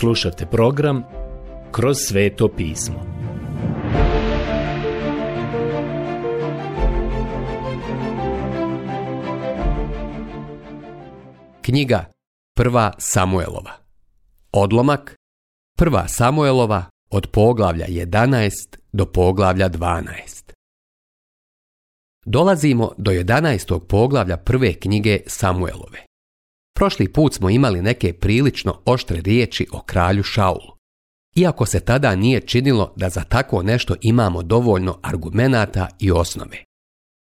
Slušate program Kroz sveto pismo. Knjiga Prva Samuelova Odlomak Prva Samuelova od poglavlja 11 do poglavlja 12 Dolazimo do 11. poglavlja prve knjige Samuelove. Prošli put smo imali neke prilično oštre riječi o kralju Šaulu. Iako se tada nije činilo da za tako nešto imamo dovoljno argumenata i osnove.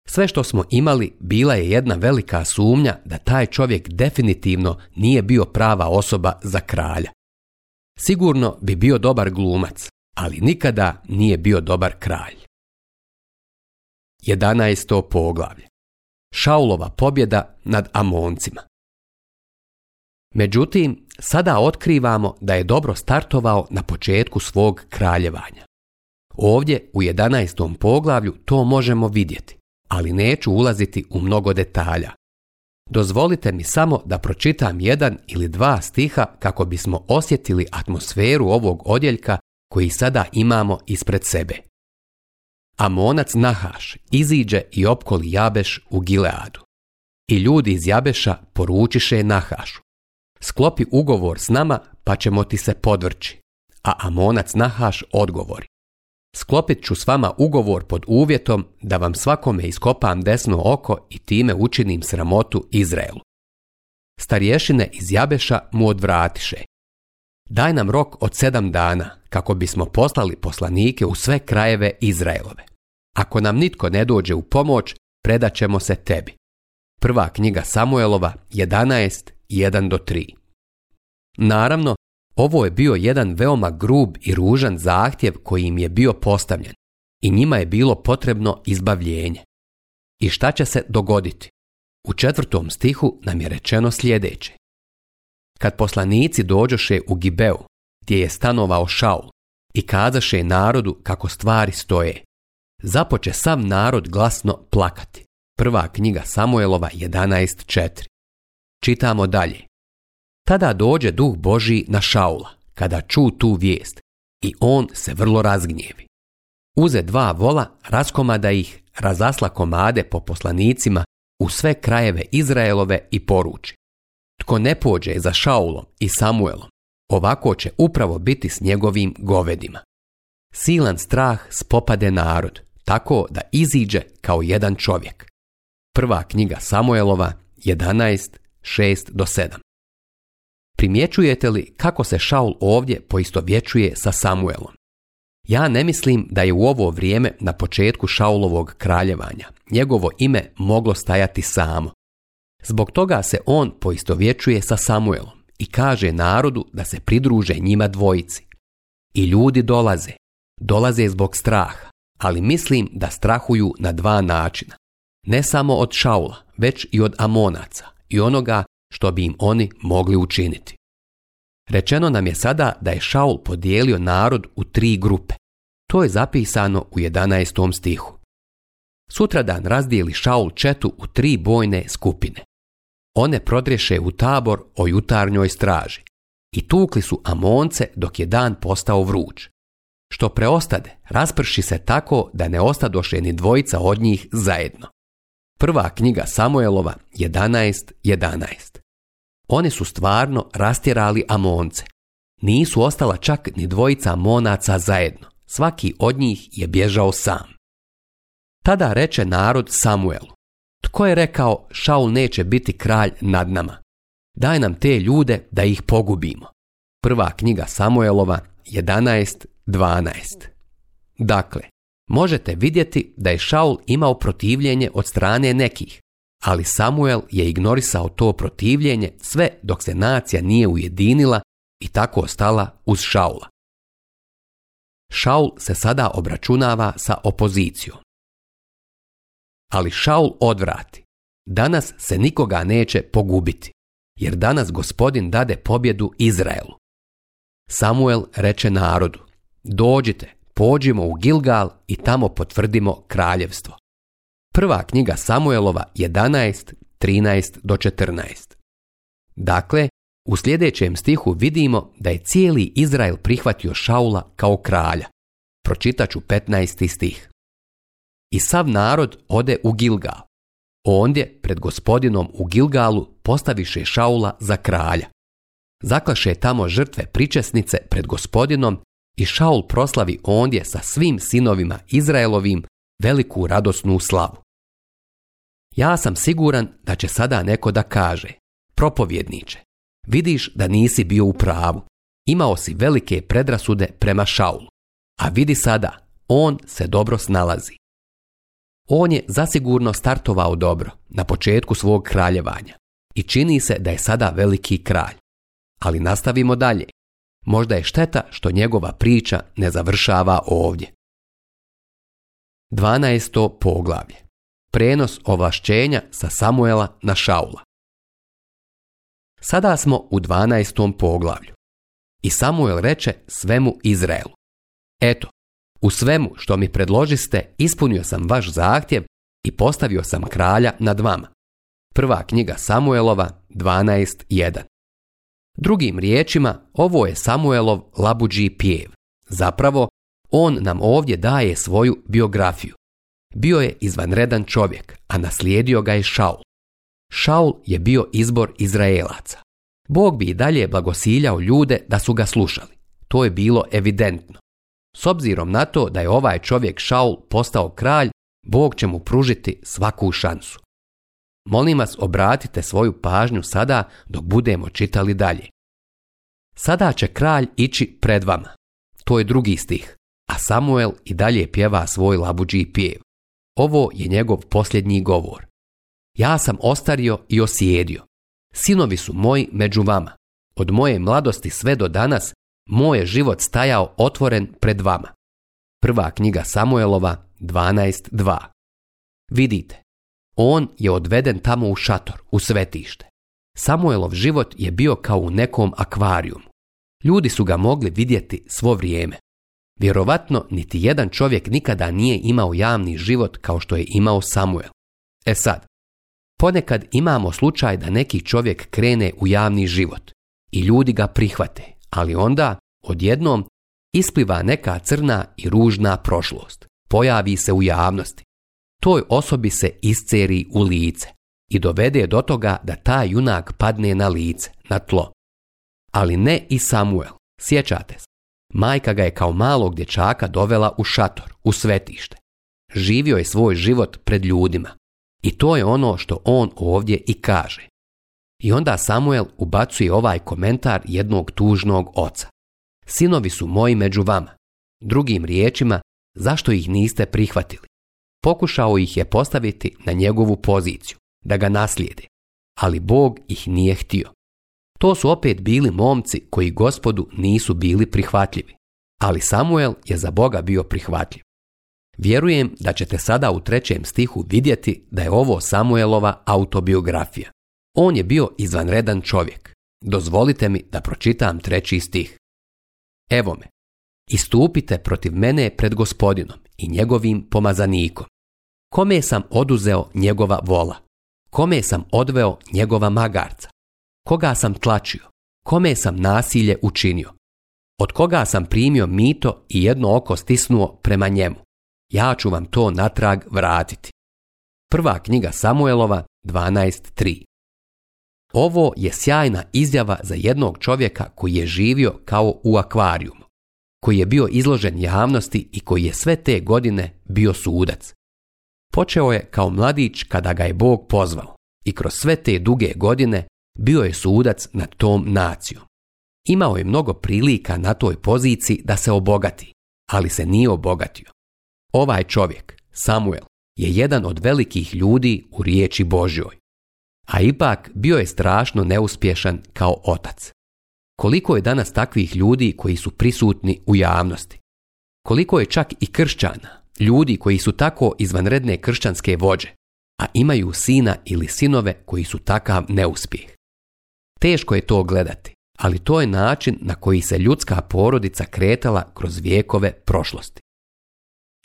Sve što smo imali bila je jedna velika sumnja da taj čovjek definitivno nije bio prava osoba za kralja. Sigurno bi bio dobar glumac, ali nikada nije bio dobar kralj. 11. poglavlje Šaulova pobjeda nad Amoncima Međutim, sada otkrivamo da je dobro startovao na početku svog kraljevanja. Ovdje u 11. poglavlju to možemo vidjeti, ali neću ulaziti u mnogo detalja. Dozvolite mi samo da pročitam jedan ili dva stiha kako bismo osjetili atmosferu ovog odjeljka koji sada imamo ispred sebe. Amonac Nahaš iziđe i opkoli Jabeš u Gileadu. I ljudi iz Jabeša poručiše Nahašu sklopi ugovor s nama pa ćemo ti se podvrći. A Amonac Nahaš odgovori. Sklopit ću s vama ugovor pod uvjetom da vam svakome iskopam desno oko i time učinim sramotu Izraelu. Starješine iz Jabeša mu odvratiše. Daj nam rok od sedam dana kako bismo poslali poslanike u sve krajeve Izraelove. Ako nam nitko ne dođe u pomoć, predat ćemo se tebi. Prva knjiga Samuelova 11 1 do 3. Naravno, ovo je bio jedan veoma grub i ružan zahtjev koji im je bio postavljen i njima je bilo potrebno izbavljenje. I šta će se dogoditi? U četvrtom stihu nam je rečeno sljedeće. Kad poslanici dođoše u Gibeu, gdje je stanovao Šaul, i kazaše narodu kako stvari stoje, započe sam narod glasno plakati. Prva knjiga Samuelova 11.4 Čitamo dalje. Tada dođe duh Boži na Šaula, kada ču tu vijest, i on se vrlo razgnjevi. Uze dva vola, raskomada ih, razasla komade po poslanicima u sve krajeve Izraelove i poruči. Tko ne pođe za Šaulom i Samuelom, ovako će upravo biti s njegovim govedima. Silan strah spopade narod, tako da iziđe kao jedan čovjek. Prva knjiga Samuelova, 11, 6 do 7. Primjećujete li kako se Šaul ovdje poistovjećuje sa Samuelom? Ja ne mislim da je u ovo vrijeme na početku Šaulovog kraljevanja njegovo ime moglo stajati samo. Zbog toga se on poistovjećuje sa Samuelom i kaže narodu da se pridruže njima dvojici. I ljudi dolaze. Dolaze zbog straha, ali mislim da strahuju na dva načina. Ne samo od Šaula, već i od Amonaca, i onoga što bi im oni mogli učiniti. Rečeno nam je sada da je Šaul podijelio narod u tri grupe. To je zapisano u 11. stihu. Sutradan razdijeli Šaul četu u tri bojne skupine. One prodreše u tabor o jutarnjoj straži i tukli su Amonce dok je dan postao vruć. Što preostade, rasprši se tako da ne ostadoše ni dvojica od njih zajedno. Prva knjiga Samuelova 11.11. 11. Oni su stvarno rastjerali Amonce. Nisu ostala čak ni dvojica monaca zajedno. Svaki od njih je bježao sam. Tada reče narod Samuelu. Tko je rekao Šaul neće biti kralj nad nama? Daj nam te ljude da ih pogubimo. Prva knjiga Samuelova 11.12. Dakle, možete vidjeti da je Šaul imao protivljenje od strane nekih, ali Samuel je ignorisao to protivljenje sve dok se nacija nije ujedinila i tako ostala uz Šaula. Šaul se sada obračunava sa opozicijom. Ali Šaul odvrati. Danas se nikoga neće pogubiti, jer danas gospodin dade pobjedu Izraelu. Samuel reče narodu, dođite, pođimo u Gilgal i tamo potvrdimo kraljevstvo. Prva knjiga Samuelova 11, do 14. Dakle, u sljedećem stihu vidimo da je cijeli Izrael prihvatio Šaula kao kralja. Pročitat 15. stih. I sav narod ode u Gilgal. Ondje, pred gospodinom u Gilgalu, postaviše Šaula za kralja. Zaklaše tamo žrtve pričesnice pred gospodinom i Šaul proslavi ondje sa svim sinovima Izraelovim veliku radosnu slavu. Ja sam siguran da će sada neko da kaže, propovjedniče, vidiš da nisi bio u pravu, imao si velike predrasude prema Šaulu, a vidi sada, on se dobro snalazi. On je zasigurno startovao dobro na početku svog kraljevanja i čini se da je sada veliki kralj. Ali nastavimo dalje. Možda je šteta što njegova priča ne završava ovdje. 12. poglavlje. Prenos ovlašćenja sa Samuela na Šaula. Sada smo u 12. poglavlju. I Samuel reče svemu Izraelu. Eto, u svemu što mi predložiste ispunio sam vaš zahtjev i postavio sam kralja nad vama. Prva knjiga Samuelova 12.1 Drugim riječima, ovo je Samuelov labuđi pjev. Zapravo, on nam ovdje daje svoju biografiju. Bio je izvanredan čovjek, a naslijedio ga je Šaul. Šaul je bio izbor Izraelaca. Bog bi i dalje blagosiljao ljude da su ga slušali. To je bilo evidentno. S obzirom na to da je ovaj čovjek Šaul postao kralj, Bog će mu pružiti svaku šansu. Molim vas obratite svoju pažnju sada dok budemo čitali dalje. Sada će kralj ići pred vama. To je drugi stih, a Samuel i dalje pjeva svoj labuđi pjev. Ovo je njegov posljednji govor. Ja sam ostario i osjedio. Sinovi su moji među vama. Od moje mladosti sve do danas, moj je život stajao otvoren pred vama. Prva knjiga Samuelova 12.2 Vidite, on je odveden tamo u šator, u svetište. Samuelov život je bio kao u nekom akvarijumu. Ljudi su ga mogli vidjeti svo vrijeme. Vjerovatno niti jedan čovjek nikada nije imao javni život kao što je imao Samuel. E sad, ponekad imamo slučaj da neki čovjek krene u javni život i ljudi ga prihvate, ali onda odjednom ispliva neka crna i ružna prošlost. Pojavi se u javnosti toj osobi se isceri u lice i dovede do toga da taj junak padne na lice, na tlo. Ali ne i Samuel, sjećate se. Majka ga je kao malog dječaka dovela u šator, u svetište. Živio je svoj život pred ljudima. I to je ono što on ovdje i kaže. I onda Samuel ubacuje ovaj komentar jednog tužnog oca. Sinovi su moji među vama. Drugim riječima, zašto ih niste prihvatili? Pokušao ih je postaviti na njegovu poziciju, da ga naslijede, ali Bog ih nije htio. To su opet bili momci koji gospodu nisu bili prihvatljivi, ali Samuel je za Boga bio prihvatljiv. Vjerujem da ćete sada u trećem stihu vidjeti da je ovo Samuelova autobiografija. On je bio izvanredan čovjek. Dozvolite mi da pročitam treći stih. Evo me, istupite protiv mene pred gospodinom i njegovim pomazanikom, kome sam oduzeo njegova vola, kome sam odveo njegova magarca, koga sam tlačio, kome sam nasilje učinio, od koga sam primio mito i jedno oko stisnuo prema njemu. Ja ću vam to natrag vratiti. Prva knjiga Samuelova 12.3 Ovo je sjajna izjava za jednog čovjeka koji je živio kao u akvarijumu, koji je bio izložen javnosti i koji je sve te godine bio sudac. Počeo je kao mladić kada ga je Bog pozvao i kroz sve te duge godine bio je sudac nad tom nacijom. Imao je mnogo prilika na toj poziciji da se obogati, ali se nije obogatio. Ovaj čovjek, Samuel, je jedan od velikih ljudi u riječi Božjoj. A ipak bio je strašno neuspješan kao otac. Koliko je danas takvih ljudi koji su prisutni u javnosti? Koliko je čak i kršćana ljudi koji su tako izvanredne kršćanske vođe, a imaju sina ili sinove koji su takav neuspjeh. Teško je to gledati, ali to je način na koji se ljudska porodica kretala kroz vijekove prošlosti.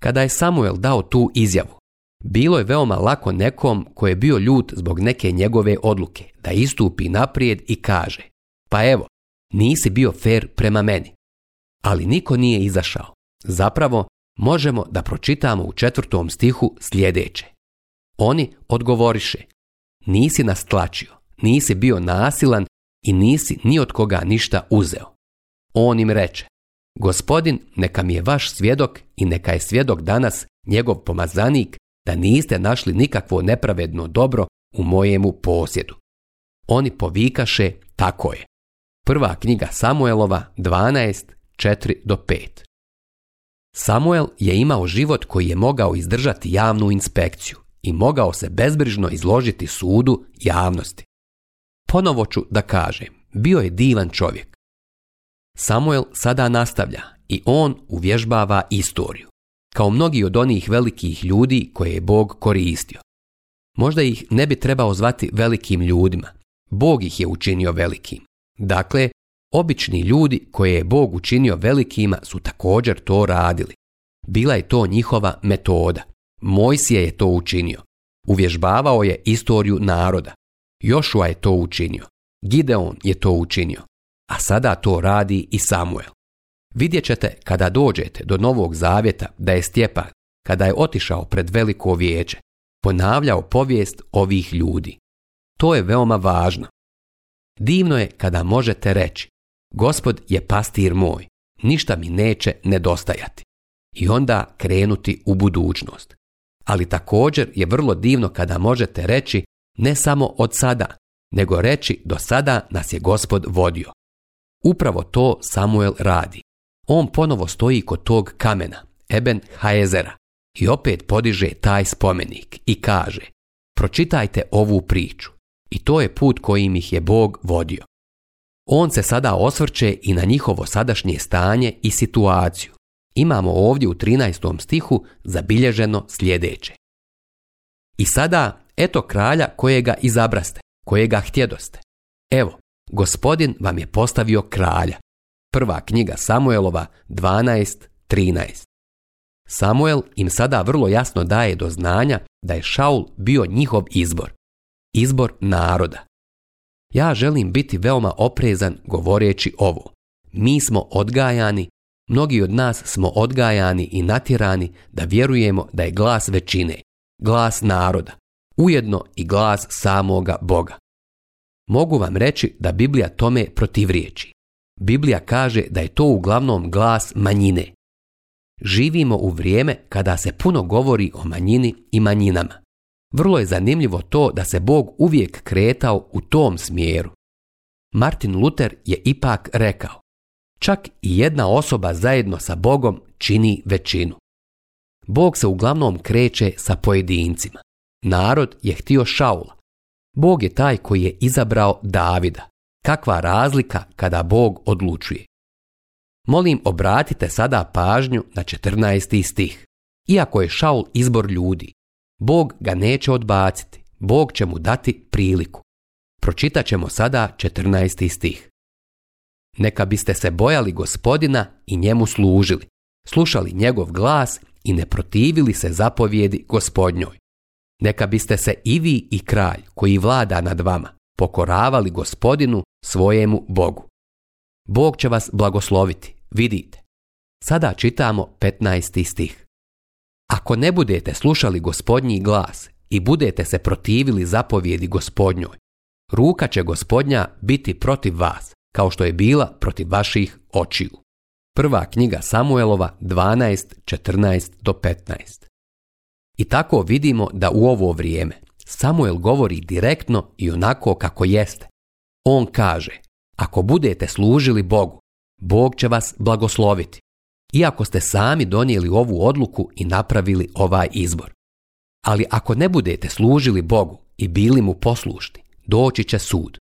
Kada je Samuel dao tu izjavu, bilo je veoma lako nekom koji je bio ljut zbog neke njegove odluke da istupi naprijed i kaže pa evo, nisi bio fer prema meni. Ali niko nije izašao. Zapravo, možemo da pročitamo u četvrtom stihu sljedeće. Oni odgovoriše, nisi nas tlačio, nisi bio nasilan i nisi ni od koga ništa uzeo. On im reče, gospodin neka mi je vaš svjedok i neka je svjedok danas njegov pomazanik da niste našli nikakvo nepravedno dobro u mojemu posjedu. Oni povikaše tako je. Prva knjiga Samuelova 12.4 do 5. Samuel je imao život koji je mogao izdržati javnu inspekciju i mogao se bezbrižno izložiti sudu javnosti. Ponovo ću da kažem, bio je divan čovjek. Samuel sada nastavlja i on uvježbava istoriju, kao mnogi od onih velikih ljudi koje je Bog koristio. Možda ih ne bi trebao zvati velikim ljudima, Bog ih je učinio velikim. Dakle, Obični ljudi koje je Bog učinio velikima su također to radili. Bila je to njihova metoda. Mojsije je to učinio. Uvježbavao je istoriju naroda. Jošua je to učinio. Gideon je to učinio. A sada to radi i Samuel. Vidjet ćete kada dođete do Novog Zavjeta da je Stjepan, kada je otišao pred veliko vijeće, ponavljao povijest ovih ljudi. To je veoma važno. Divno je kada možete reći, Gospod je pastir moj, ništa mi neće nedostajati. I onda krenuti u budućnost. Ali također je vrlo divno kada možete reći ne samo od sada, nego reći do sada nas je gospod vodio. Upravo to Samuel radi. On ponovo stoji kod tog kamena, Eben Haezera, i opet podiže taj spomenik i kaže Pročitajte ovu priču. I to je put kojim ih je Bog vodio. On se sada osvrće i na njihovo sadašnje stanje i situaciju. Imamo ovdje u 13. stihu zabilježeno sljedeće. I sada eto kralja kojega izabraste, kojega htjedoste. Evo, gospodin vam je postavio kralja. Prva knjiga Samuelova 12.13. Samuel im sada vrlo jasno daje do znanja da je Šaul bio njihov izbor. Izbor naroda. Ja želim biti veoma oprezan govoreći ovo. Mi smo odgajani, mnogi od nas smo odgajani i natjerani da vjerujemo da je glas većine, glas naroda, ujedno i glas samoga Boga. Mogu vam reći da Biblija tome protivriječi. Biblija kaže da je to uglavnom glas manjine. Živimo u vrijeme kada se puno govori o manjini i manjinama. Vrlo je zanimljivo to da se Bog uvijek kretao u tom smjeru. Martin Luther je ipak rekao, čak i jedna osoba zajedno sa Bogom čini većinu. Bog se uglavnom kreće sa pojedincima. Narod je htio Šaula. Bog je taj koji je izabrao Davida. Kakva razlika kada Bog odlučuje. Molim obratite sada pažnju na 14. stih. Iako je Šaul izbor ljudi, Bog ga neće odbaciti, Bog će mu dati priliku. Pročitat ćemo sada 14. stih. Neka biste se bojali gospodina i njemu služili, slušali njegov glas i ne protivili se zapovjedi gospodnjoj. Neka biste se i vi i kralj koji vlada nad vama pokoravali gospodinu svojemu Bogu. Bog će vas blagosloviti, vidite. Sada čitamo 15. stih. Ako ne budete slušali gospodnji glas i budete se protivili zapovjedi gospodnjoj, ruka će gospodnja biti protiv vas, kao što je bila protiv vaših očiju. Prva knjiga Samuelova 12.14 do 15. I tako vidimo da u ovo vrijeme Samuel govori direktno i onako kako jeste. On kaže, ako budete služili Bogu, Bog će vas blagosloviti iako ste sami donijeli ovu odluku i napravili ovaj izbor. Ali ako ne budete služili Bogu i bili mu poslušni, doći će sud.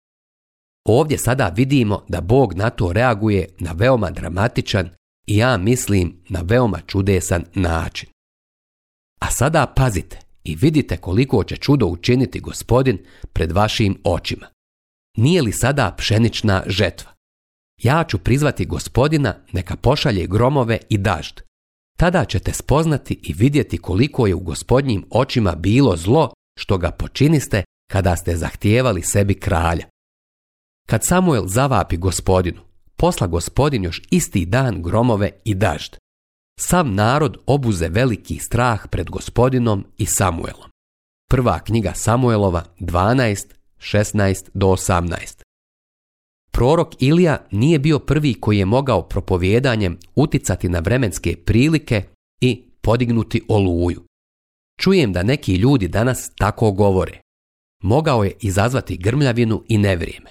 Ovdje sada vidimo da Bog na to reaguje na veoma dramatičan i ja mislim na veoma čudesan način. A sada pazite i vidite koliko će čudo učiniti gospodin pred vašim očima. Nije li sada pšenična žetva? ja ću prizvati gospodina neka pošalje gromove i dažd. Tada ćete spoznati i vidjeti koliko je u gospodnjim očima bilo zlo što ga počiniste kada ste zahtijevali sebi kralja. Kad Samuel zavapi gospodinu, posla gospodin još isti dan gromove i dažd. Sam narod obuze veliki strah pred gospodinom i Samuelom. Prva knjiga Samuelova 12, 16 do 18. Prorok Ilija nije bio prvi koji je mogao propovjedanjem uticati na vremenske prilike i podignuti oluju. Čujem da neki ljudi danas tako govore. Mogao je izazvati grmljavinu i nevrijeme.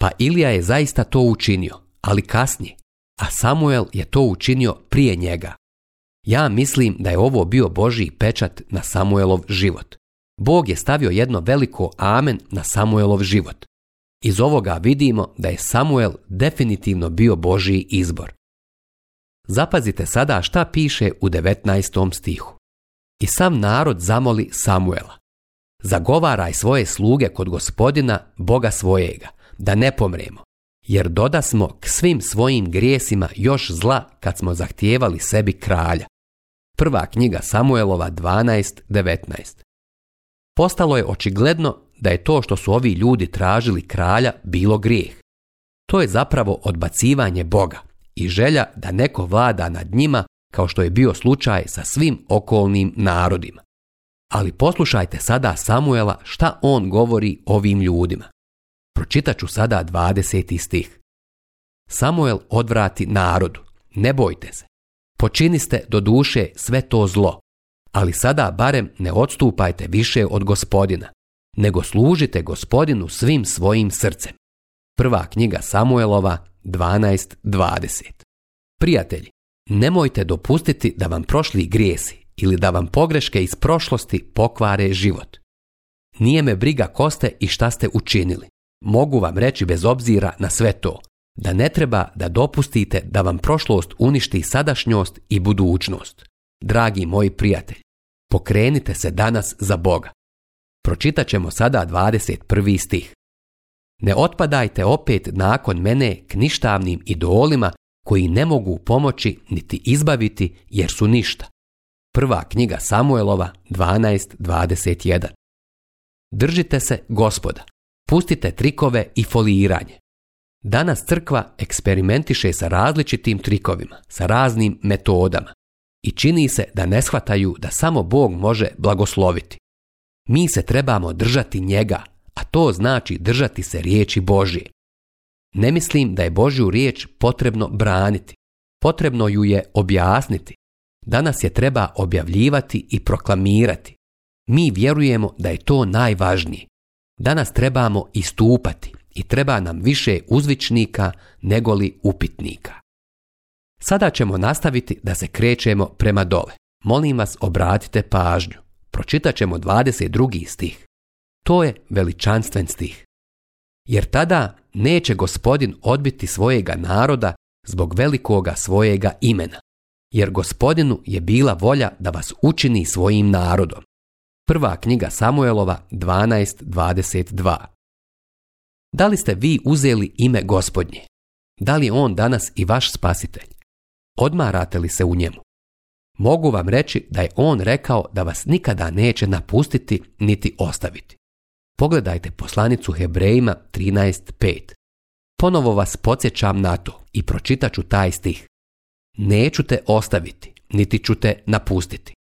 Pa Ilija je zaista to učinio, ali kasnije, a Samuel je to učinio prije njega. Ja mislim da je ovo bio Božji pečat na Samuelov život. Bog je stavio jedno veliko amen na Samuelov život. Iz ovoga vidimo da je Samuel definitivno bio Božiji izbor. Zapazite sada šta piše u 19. stihu. I sam narod zamoli Samuela. Zagovaraj svoje sluge kod gospodina, Boga svojega, da ne pomremo, jer dodasmo k svim svojim grijesima još zla kad smo zahtijevali sebi kralja. Prva knjiga Samuelova 12.19 Postalo je očigledno da je to što su ovi ljudi tražili kralja bilo grijeh. To je zapravo odbacivanje Boga i želja da neko vlada nad njima kao što je bio slučaj sa svim okolnim narodima. Ali poslušajte sada Samuela šta on govori ovim ljudima. Pročitat ću sada 20. stih. Samuel odvrati narodu, ne bojte se. Počiniste do duše sve to zlo, ali sada barem ne odstupajte više od gospodina, nego služite gospodinu svim svojim srcem. Prva knjiga Samuelova 12.20 Prijatelji, nemojte dopustiti da vam prošli grijesi ili da vam pogreške iz prošlosti pokvare život. Nije me briga koste i šta ste učinili. Mogu vam reći bez obzira na sve to, da ne treba da dopustite da vam prošlost uništi sadašnjost i budućnost. Dragi moji prijatelji, pokrenite se danas za Boga. Pročitat ćemo sada 21. stih. Ne otpadajte opet nakon mene knjištavnim i idolima koji ne mogu pomoći niti izbaviti jer su ništa. Prva knjiga Samuelova 12.21 Držite se gospoda, pustite trikove i foliranje. Danas crkva eksperimentiše sa različitim trikovima, sa raznim metodama i čini se da ne shvataju da samo Bog može blagosloviti. Mi se trebamo držati njega, a to znači držati se riječi Božje. Ne mislim da je Božju riječ potrebno braniti. Potrebno ju je objasniti. Danas je treba objavljivati i proklamirati. Mi vjerujemo da je to najvažnije. Danas trebamo istupati i treba nam više uzvičnika negoli upitnika. Sada ćemo nastaviti da se krećemo prema dole. Molim vas obratite pažnju pročitat ćemo 22. stih. To je veličanstven stih. Jer tada neće gospodin odbiti svojega naroda zbog velikoga svojega imena. Jer gospodinu je bila volja da vas učini svojim narodom. Prva knjiga Samuelova 12.22 Da li ste vi uzeli ime gospodnje? Da li je on danas i vaš spasitelj? Odmarate li se u njemu? Mogu vam reći da je on rekao da vas nikada neće napustiti niti ostaviti. Pogledajte poslanicu Hebrejima 13.5. Ponovo vas podsjećam na to i pročitat ću taj stih. Neću te ostaviti, niti ću te napustiti.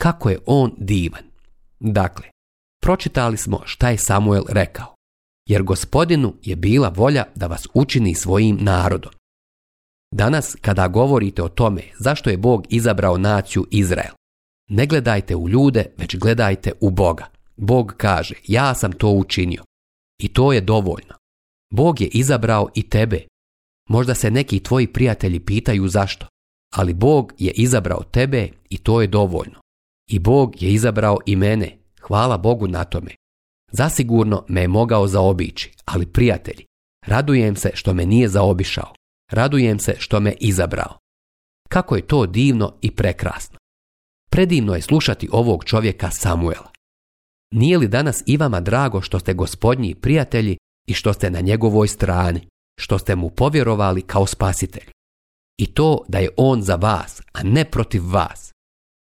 Kako je on divan. Dakle, pročitali smo šta je Samuel rekao. Jer gospodinu je bila volja da vas učini svojim narodom. Danas kada govorite o tome zašto je Bog izabrao naciju Izrael, ne gledajte u ljude, već gledajte u Boga. Bog kaže, ja sam to učinio. I to je dovoljno. Bog je izabrao i tebe. Možda se neki tvoji prijatelji pitaju zašto, ali Bog je izabrao tebe i to je dovoljno. I Bog je izabrao i mene. Hvala Bogu na tome. Zasigurno me je mogao zaobići, ali prijatelji, radujem se što me nije zaobišao radujem se što me izabrao. Kako je to divno i prekrasno. Predivno je slušati ovog čovjeka Samuela. Nije li danas i vama drago što ste gospodnji prijatelji i što ste na njegovoj strani, što ste mu povjerovali kao spasitelj? I to da je on za vas, a ne protiv vas.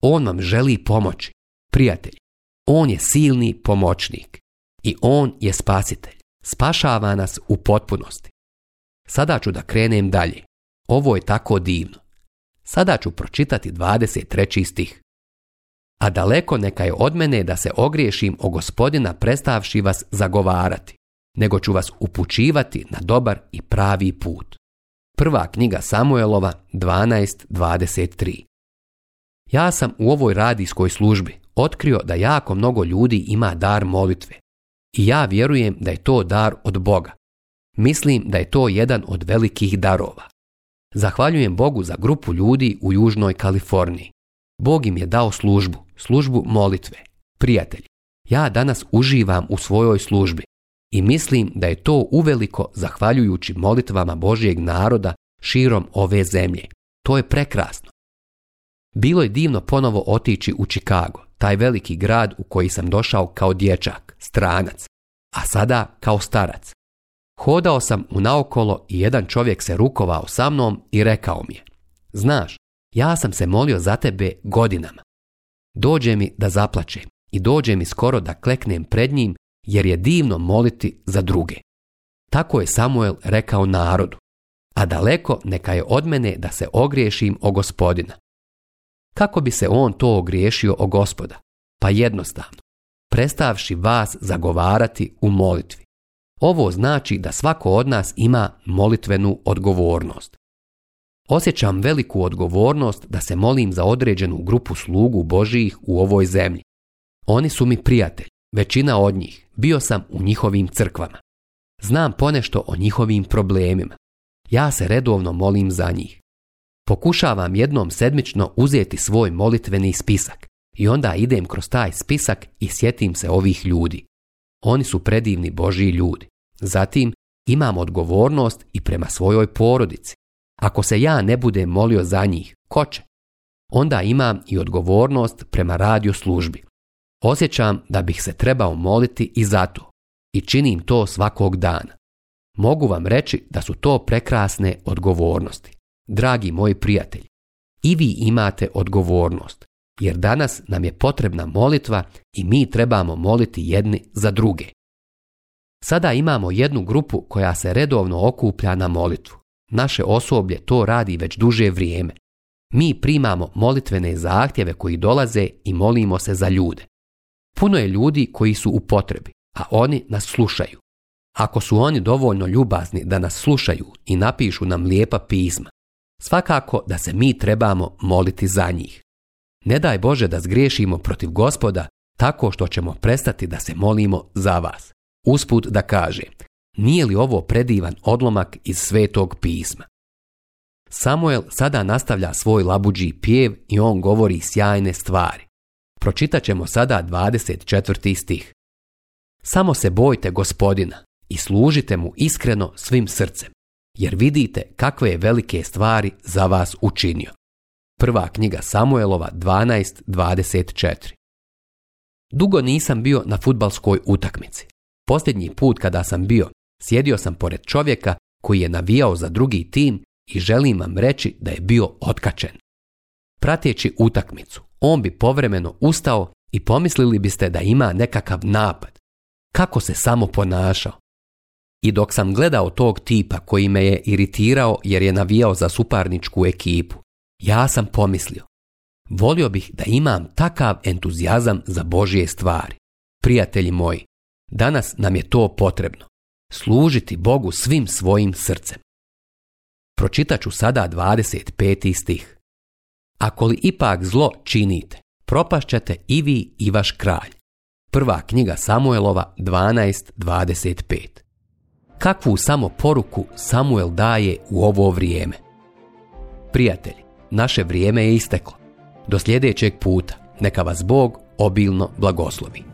On vam želi pomoći, prijatelj. On je silni pomoćnik i on je spasitelj. Spašava nas u potpunosti. Sada ću da krenem dalje. Ovo je tako divno. Sada ću pročitati 23. stih. A daleko neka je od mene da se ogriješim o gospodina prestavši vas zagovarati, nego ću vas upućivati na dobar i pravi put. Prva knjiga Samuelova 12.23 Ja sam u ovoj radijskoj službi otkrio da jako mnogo ljudi ima dar molitve i ja vjerujem da je to dar od Boga Mislim da je to jedan od velikih darova. Zahvaljujem Bogu za grupu ljudi u Južnoj Kaliforniji. Bog im je dao službu, službu molitve. Prijatelji, ja danas uživam u svojoj službi i mislim da je to uveliko zahvaljujući molitvama Božjeg naroda širom ove zemlje. To je prekrasno. Bilo je divno ponovo otići u Chicago, taj veliki grad u koji sam došao kao dječak, stranac, a sada kao starac. Hodao sam u naokolo i jedan čovjek se rukovao sa mnom i rekao mi je Znaš, ja sam se molio za tebe godinama. Dođe mi da zaplačem i dođe mi skoro da kleknem pred njim jer je divno moliti za druge. Tako je Samuel rekao narodu, a daleko neka je od mene da se ogriješim o gospodina. Kako bi se on to ogriješio o gospoda? Pa jednostavno, prestavši vas zagovarati u molitvi. Ovo znači da svako od nas ima molitvenu odgovornost. Osjećam veliku odgovornost da se molim za određenu grupu slugu Božijih u ovoj zemlji. Oni su mi prijatelj, većina od njih, bio sam u njihovim crkvama. Znam ponešto o njihovim problemima. Ja se redovno molim za njih. Pokušavam jednom sedmično uzeti svoj molitveni spisak i onda idem kroz taj spisak i sjetim se ovih ljudi. Oni su predivni Božiji ljudi. Zatim imam odgovornost i prema svojoj porodici. Ako se ja ne budem molio za njih, ko će? Onda imam i odgovornost prema radio službi. Osjećam da bih se trebao moliti i za to I činim to svakog dana. Mogu vam reći da su to prekrasne odgovornosti. Dragi moji prijatelji, i vi imate odgovornost, jer danas nam je potrebna molitva i mi trebamo moliti jedni za druge. Sada imamo jednu grupu koja se redovno okuplja na molitvu. Naše osoblje to radi već duže vrijeme. Mi primamo molitvene zahtjeve koji dolaze i molimo se za ljude. Puno je ljudi koji su u potrebi, a oni nas slušaju. Ako su oni dovoljno ljubazni da nas slušaju i napišu nam lijepa pisma, svakako da se mi trebamo moliti za njih. Ne daj Bože da zgriješimo protiv gospoda tako što ćemo prestati da se molimo za vas usput da kaže, nije li ovo predivan odlomak iz svetog pisma? Samuel sada nastavlja svoj labuđi pjev i on govori sjajne stvari. Pročitat ćemo sada 24. stih. Samo se bojte gospodina i služite mu iskreno svim srcem, jer vidite kakve je velike stvari za vas učinio. Prva knjiga Samuelova 12.24 Dugo nisam bio na futbalskoj utakmici, Posljednji put kada sam bio, sjedio sam pored čovjeka koji je navijao za drugi tim i želim vam reći da je bio otkačen. Prateći utakmicu, on bi povremeno ustao i pomislili biste da ima nekakav napad. Kako se samo ponašao. I dok sam gledao tog tipa koji me je iritirao jer je navijao za suparničku ekipu, ja sam pomislio, volio bih da imam takav entuzijazam za Božje stvari. Prijatelji moji, Danas nam je to potrebno. Služiti Bogu svim svojim srcem. Pročitat ću sada 25. stih. Ako li ipak zlo činite, propašćate i vi i vaš kralj. Prva knjiga Samuelova 12.25. Kakvu samo poruku Samuel daje u ovo vrijeme? Prijatelji, naše vrijeme je isteklo. Do sljedećeg puta, neka vas Bog obilno blagoslovi.